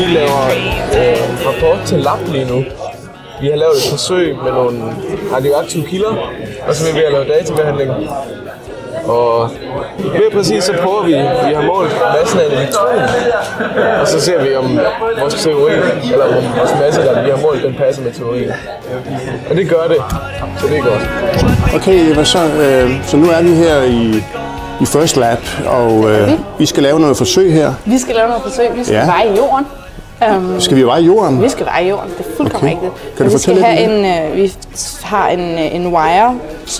vi laver øh, rapport til lab lige nu. Vi har lavet et forsøg med nogle radioaktive kilder, og så er vi ved at lave databehandling. Og mere præcis så prøver vi, vi har målt massen af elektron, og så ser vi om vores teori, eller om vores masse, der vi har målt, den passer med teorien. Og det gør det, så det er godt. Okay, hvad så, øh, så nu er vi her i, i First Lab, og øh, vi skal lave noget forsøg her. Vi skal lave noget forsøg. Vi skal ja. veje jorden. Um, Skal vi veje jorden? vi skal veje jorden. Det er fuldkommen Okay. rigtigt. Kan du vi fortælle skal have en, øh, vi har en, øh, en wire,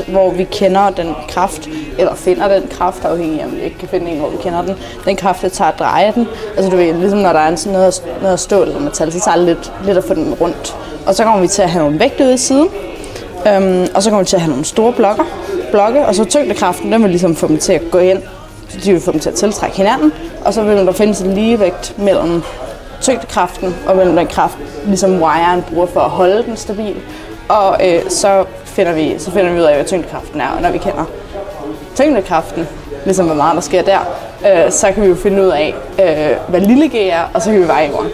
hvor vi kender den kraft, eller finder den kraft, afhængig af om vi ikke kan finde en, hvor vi kender den. Den kraft, der tager at dreje den. Altså du ved, ligesom når der er sådan noget, noget stål eller metal, så tager det lidt, lidt at få den rundt. Og så kommer vi til at have nogle vægte ude i siden. Øhm, og så kommer vi til at have nogle store blokke, blokke og så tyngdekraften, den vil ligesom få dem til at gå ind. Så de vil få dem til at tiltrække hinanden, og så vil der findes en ligevægt mellem tyngdekraften og mellem den kraft, ligesom wiren bruger for at holde den stabil. Og øh, så, finder vi, så finder vi ud af, hvad tyngdekraften er, og når vi kender tyngdekraften, ligesom hvor meget der sker der, øh, så kan vi jo finde ud af, øh, hvad lille g er, og så kan vi veje jorden.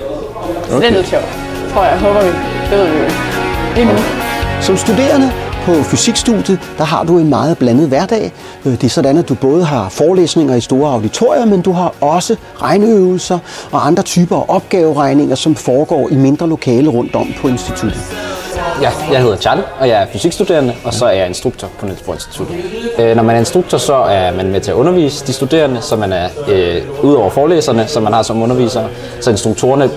Så det er lidt sjovt, tror jeg. Håber vi. Det ved vi jo ikke. Lige nu. Som studerende på fysikstudiet, der har du en meget blandet hverdag. Øh, det er sådan, at du både har forelæsninger i store auditorier, men du har også regneøvelser og andre typer af opgaveregninger, som foregår i mindre lokale rundt om på instituttet. Ja, jeg hedder Charlie, og jeg er fysikstuderende, og så er jeg instruktor på Niels Bohr Instituttet. Øh, når man er instruktor, så er man med til at undervise de studerende, så man er øh, udover forelæserne, som man har som underviser, så instruktorerne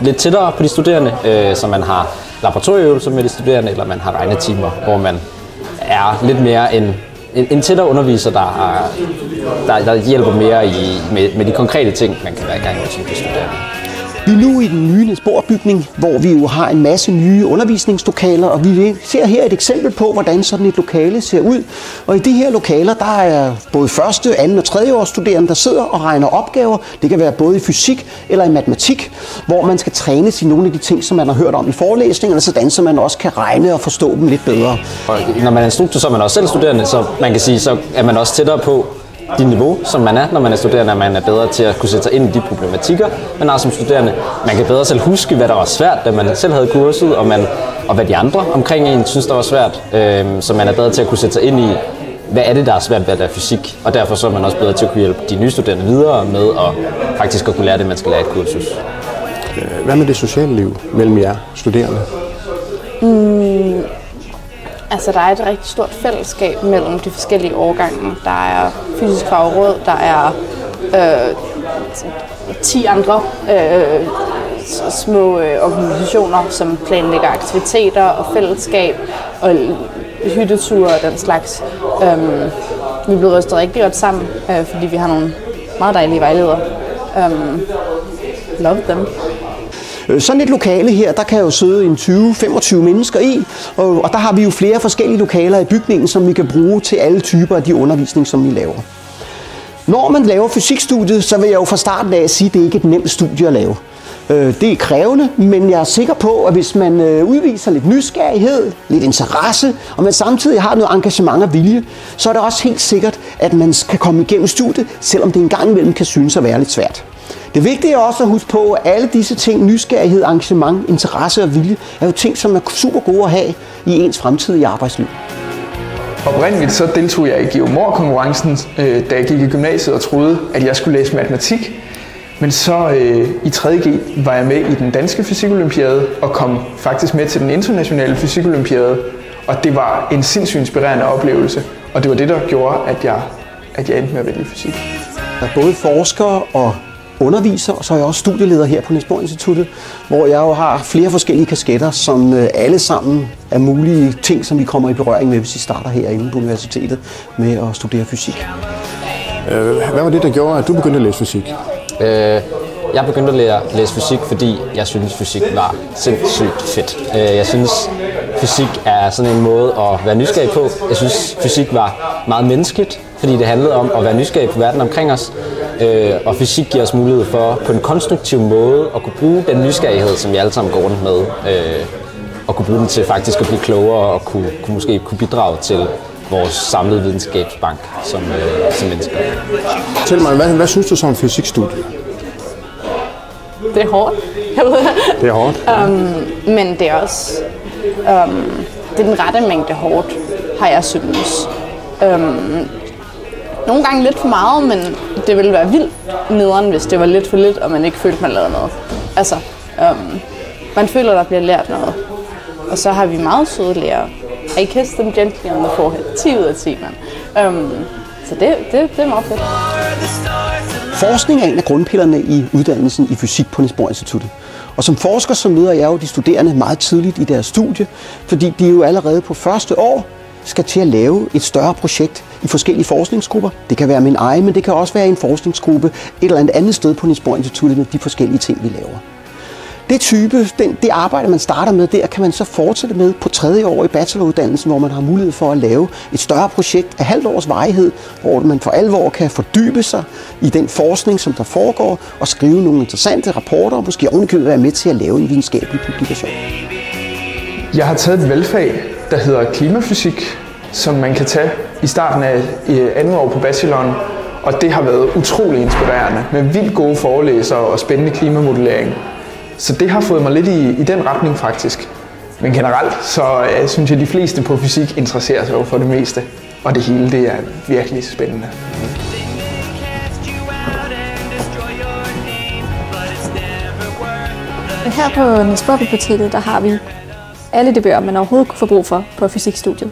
lidt tættere på de studerende, øh, så man har laboratorieøvelser med de studerende, eller man har regnetimer, hvor man er lidt mere en, en, en tættere underviser, der, har, der, der hjælper mere i, med, med de konkrete ting, man kan være i gang med som studerende. Vi er nu i den nye Niels bygning hvor vi jo har en masse nye undervisningslokaler, og vi ser her et eksempel på, hvordan sådan et lokale ser ud. Og i de her lokaler, der er både første, anden og tredje års studerende, der sidder og regner opgaver. Det kan være både i fysik eller i matematik, hvor man skal trænes i nogle af de ting, som man har hørt om i forelæsningerne, sådan så man også kan regne og forstå dem lidt bedre. Og når man er instruktor, så er man også selv studerende, så man kan sige, så er man også tættere på det niveau, som man er, når man er studerende, at man er bedre til at kunne sætte sig ind i de problematikker, man har som studerende. Man kan bedre selv huske, hvad der var svært, da man selv havde kurset, og, man, og hvad de andre omkring en synes, der var svært. Øhm, så man er bedre til at kunne sætte sig ind i, hvad er det, der er svært ved at lære fysik, og derfor så er man også bedre til at kunne hjælpe de nye studerende videre med at faktisk at kunne lære det, man skal lære i et kursus. Hvad med det sociale liv mellem jer studerende? Altså, der er et rigtig stort fællesskab mellem de forskellige årgange. Der er fysisk fagråd, der er øh, 10 andre øh, små øh, organisationer, som planlægger aktiviteter og fællesskab og hytteture og den slags. Øhm, vi er blevet rystet rigtig godt sammen, øh, fordi vi har nogle meget dejlige vejledere. Øhm, love them. Sådan et lokale her, der kan jo sidde en 20-25 mennesker i, og, og der har vi jo flere forskellige lokaler i bygningen, som vi kan bruge til alle typer af de undervisning, som vi laver. Når man laver fysikstudiet, så vil jeg jo fra starten af sige, at det ikke er et nemt studie at lave. Øh, Det er krævende, men jeg er sikker på, at hvis man øh, udviser lidt nysgerrighed, lidt interesse, og man samtidig har noget engagement og vilje, så er det også helt sikkert, at man kan komme igennem studiet, selvom det en gang imellem kan synes at være lidt svært. Det vigtige er også at huske på, at alle disse ting, nysgerrighed, engagement, interesse og vilje, er jo ting, som er super gode at have i ens fremtidige arbejdsliv. Oprindeligt så deltog jeg i geomor-konkurrencen, øh, da jeg gik i gymnasiet og troede, at jeg skulle læse matematik. Men så øh, i 3.G var jeg med i den danske fysikolympiade og kom faktisk med til den internationale fysikolympiade. Og det var en sindssygt inspirerende oplevelse. Og det var det, der gjorde, at jeg, at jeg endte med at vælge fysik. Der er både forskere og underviser, og så er jeg også studieleder her på Niels Bohr Instituttet, hvor jeg jo har flere forskellige kasketter, som øh, alle sammen er mulige ting, som vi kommer i berøring med, hvis vi starter herinde på universitetet med at studere fysik. Øh, Hvad var det, der gjorde, at du begyndte at læse fysik? Øh, jeg begyndte at lære, læse fysik, fordi jeg synes, fysik var sindssygt fedt. Øh, jeg synes, fysik er sådan en måde at være nysgerrig på. Jeg synes, fysik var meget menneskeligt, fordi det handlede om at være nysgerrig på verden omkring os. Øh, og fysik giver os mulighed for på en konstruktiv måde at kunne bruge den nysgerrighed, som vi alle sammen går rundt med. Øh, og kunne bruge den til faktisk at blive klogere og kunne, kunne måske kunne bidrage til vores samlede videnskabsbank som, øh, som mennesker. Fortæl mig, hvad, hvad synes du så om fysikstudiet? det er hårdt. Det. Det er hårdt. Um, men det er også um, det er den rette mængde hårdt, har jeg synes. Um, øhm, nogle gange lidt for meget, men det ville være vildt nederen, hvis det var lidt for lidt, og man ikke følte, man lavede noget. Altså, um, man føler, der bliver lært noget. Og så har vi meget søde lærere. I kiss them gently on the forehead. 10 ud af 10, mand. Um, så det, det, det er meget fedt. Forskning er en af grundpillerne i uddannelsen i fysik på Niels Bohr Instituttet. Og som forsker så møder jeg jo de studerende meget tidligt i deres studie, fordi de jo allerede på første år skal til at lave et større projekt i forskellige forskningsgrupper. Det kan være min egen, men det kan også være en forskningsgruppe et eller andet andet sted på Niels Bohr Instituttet med de forskellige ting, vi laver. Det type, den, det arbejde, man starter med der, kan man så fortsætte med på tredje år i bacheloruddannelsen, hvor man har mulighed for at lave et større projekt af halvt års varighed, hvor man for alvor kan fordybe sig i den forskning, som der foregår, og skrive nogle interessante rapporter, og måske ovenikøbet være med til at lave en videnskabelig publikation. Jeg har taget et valgfag, der hedder klimafysik, som man kan tage i starten af andet år på bacheloren. Og det har været utrolig inspirerende med vildt gode forelæsere og spændende klimamodellering. Så det har fået mig lidt i, i den retning faktisk. Men generelt så uh, synes jeg, at de fleste på fysik interesserer sig jo for det meste. Og det hele det er virkelig spændende. Her på Niels Biblioteket, der har vi alle de bøger, man overhovedet kunne få brug for på fysikstudiet.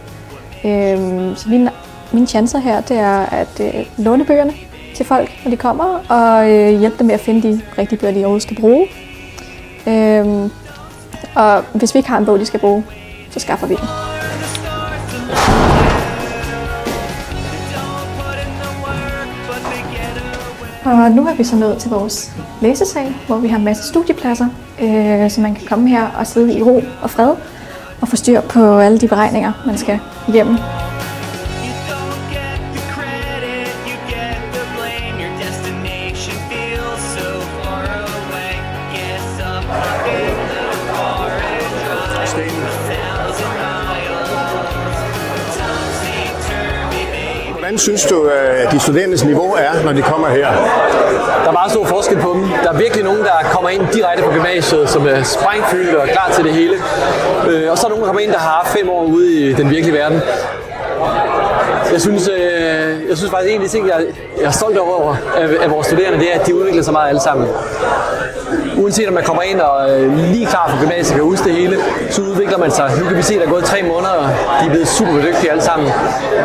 Øhm, så mine, mine chancer her, det er at øh, låne bøgerne til folk, når de kommer, og øh, hjælpe dem med at finde de rigtige bøger, de overhovedet skal bruge. Øhm, og hvis vi ikke har en bog, de skal bruge, så skaffer vi den. Og nu er vi så nået til vores læsesal, hvor vi har en masse studiepladser, øh, så man kan komme her og sidde i ro og fred og få styr på alle de beregninger, man skal igennem. Hvordan synes du, at de studerendes niveau er, når de kommer her? Der er meget stor forskel på dem. Der er virkelig nogen, der kommer ind direkte på gymnasiet, som er sprængfyldt og klar til det hele. Øh, og så er der nogen, der kommer ind, der har haft fem år ude i den virkelige verden. Jeg synes, øh, jeg synes faktisk en af de ting, jeg, jeg er stolt over af, af vores studerende, det er, at de udvikler sig meget alle sammen. Uanset om man kommer ind og øh, lige klar for gymnasiet kan huske det hele, så udvikler man sig. Nu kan vi se, at der er gået tre måneder, og de er blevet super dygtige alle sammen.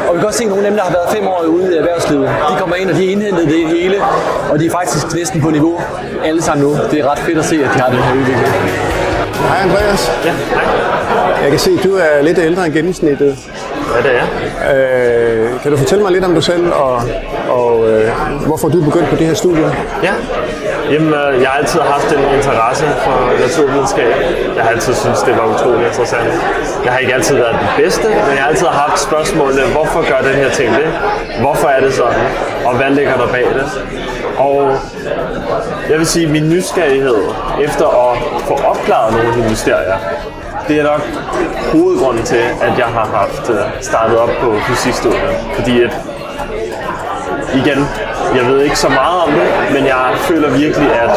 Og vi kan også se, at nogle af dem, der har været fem år ude i erhvervslivet, de kommer ind, og de har indhentet det hele, og de er faktisk næsten på niveau alle sammen nu. Det er ret fedt at se, at de har den her udvikling. Hej Andreas. Ja, hej. Jeg kan se, at du er lidt ældre end gennemsnittet. Ja, det er jeg. Øh, kan du fortælle mig lidt om dig selv, og, og øh, hvorfor du er begyndt på det her studie? Ja. Jamen, øh, jeg har altid haft en interesse for naturvidenskab. Jeg har altid syntes, det var utrolig interessant. Jeg har ikke altid været den bedste, men jeg har altid haft spørgsmålene, hvorfor gør den her ting det? Hvorfor er det sådan? Og hvad ligger der bag det? Og jeg vil sige, at min nysgerrighed efter at få opklaret nogle af de mysterier, det er nok hovedgrunden til, at jeg har haft øh, startet op på fysikstudiet. Fordi at, igen, jeg ved ikke så meget om det, men jeg føler virkelig, at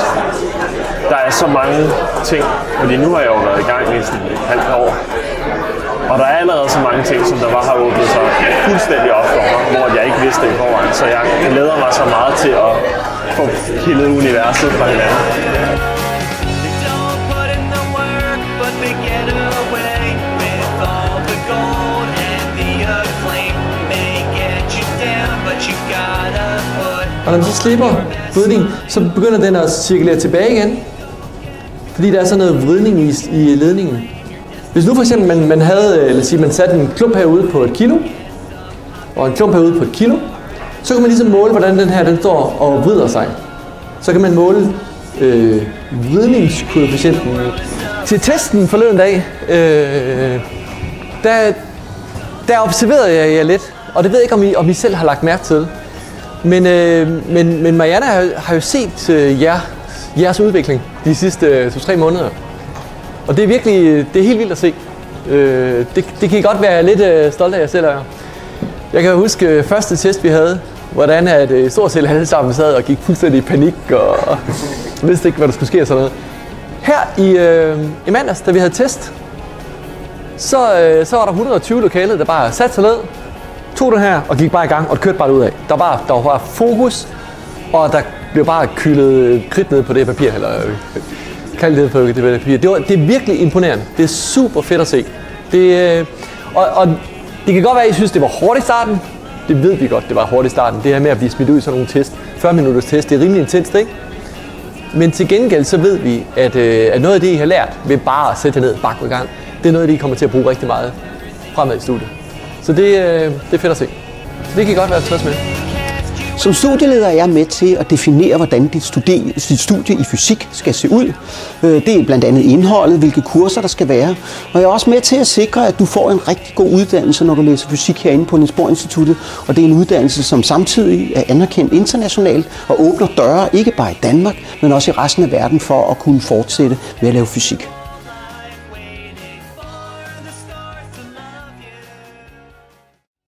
der er så mange ting, fordi nu har jeg jo været i gang i sådan et halvt år, og der er allerede så mange ting, som der bare har åbnet sig fuldstændig op for mig, hvor jeg ikke vidste det i forvejen. Så jeg glæder mig så meget til at få hele universet fra hinanden. Og når den så slipper vridning, så begynder den at cirkulere tilbage igen. Fordi der er sådan noget vridning i, i ledningen. Hvis nu for eksempel man, man havde, øh, lad os sige, man satte en klump herude på et kilo, og en klump herude på et kilo, så kan man ligesom måle, hvordan den her den står og vrider sig. Så kan man måle øh, vridningskoefficienten. Til testen forleden dag, øh, der, der observerede jeg jer lidt, og det ved jeg ikke, om I, om I selv har lagt mærke til. Men, øh, men, men Marianne har, har jo set øh, jer, jeres udvikling de sidste øh, to-tre måneder. Og det er virkelig, det er helt vildt at se. Øh, det, det kan I godt være lidt øh, stolt af jer selv. af. Jeg kan huske øh, første test, vi havde. hvordan at, øh, stort set alle sammen sad og gik fuldstændig i panik og vidste ikke, hvad der skulle ske og sådan noget. Her i, øh, i mandags, da vi havde test, så, øh, så var der 120 lokale, der bare satte sig ned, tog den her og gik bare i gang og kørte bare ud af. Der var, der var fokus, og der blev bare kyldet kridt ned på det papir, eller øh, kaldt ned på det papir. Det, var, det er virkelig imponerende. Det er super fedt at se. Det, øh, og, og det kan godt være, at I synes, det var hårdt i starten. Det ved vi godt, det var hårdt i starten. Det her med at blive smidt ud i sådan nogle test, 40 minutters test, det er rimelig intenst, ikke? Men til gengæld så ved vi, at, øh, at noget af det, I har lært ved bare at sætte jer ned og i gang, det er noget, det I kommer til at bruge rigtig meget fremad i studiet. Så det, øh, det er fedt at se. Så det kan I godt være tilfreds med. Som studieleder er jeg med til at definere, hvordan dit, studie, dit studie i fysik skal se ud. Øh, det er blandt andet indholdet, hvilke kurser der skal være. Og jeg er også med til at sikre, at du får en rigtig god uddannelse, når du læser fysik herinde på Niels Bohr Instituttet. Og det er en uddannelse, som samtidig er anerkendt internationalt og åbner døre ikke bare i Danmark, men også i resten af verden for at kunne fortsætte med at lave fysik.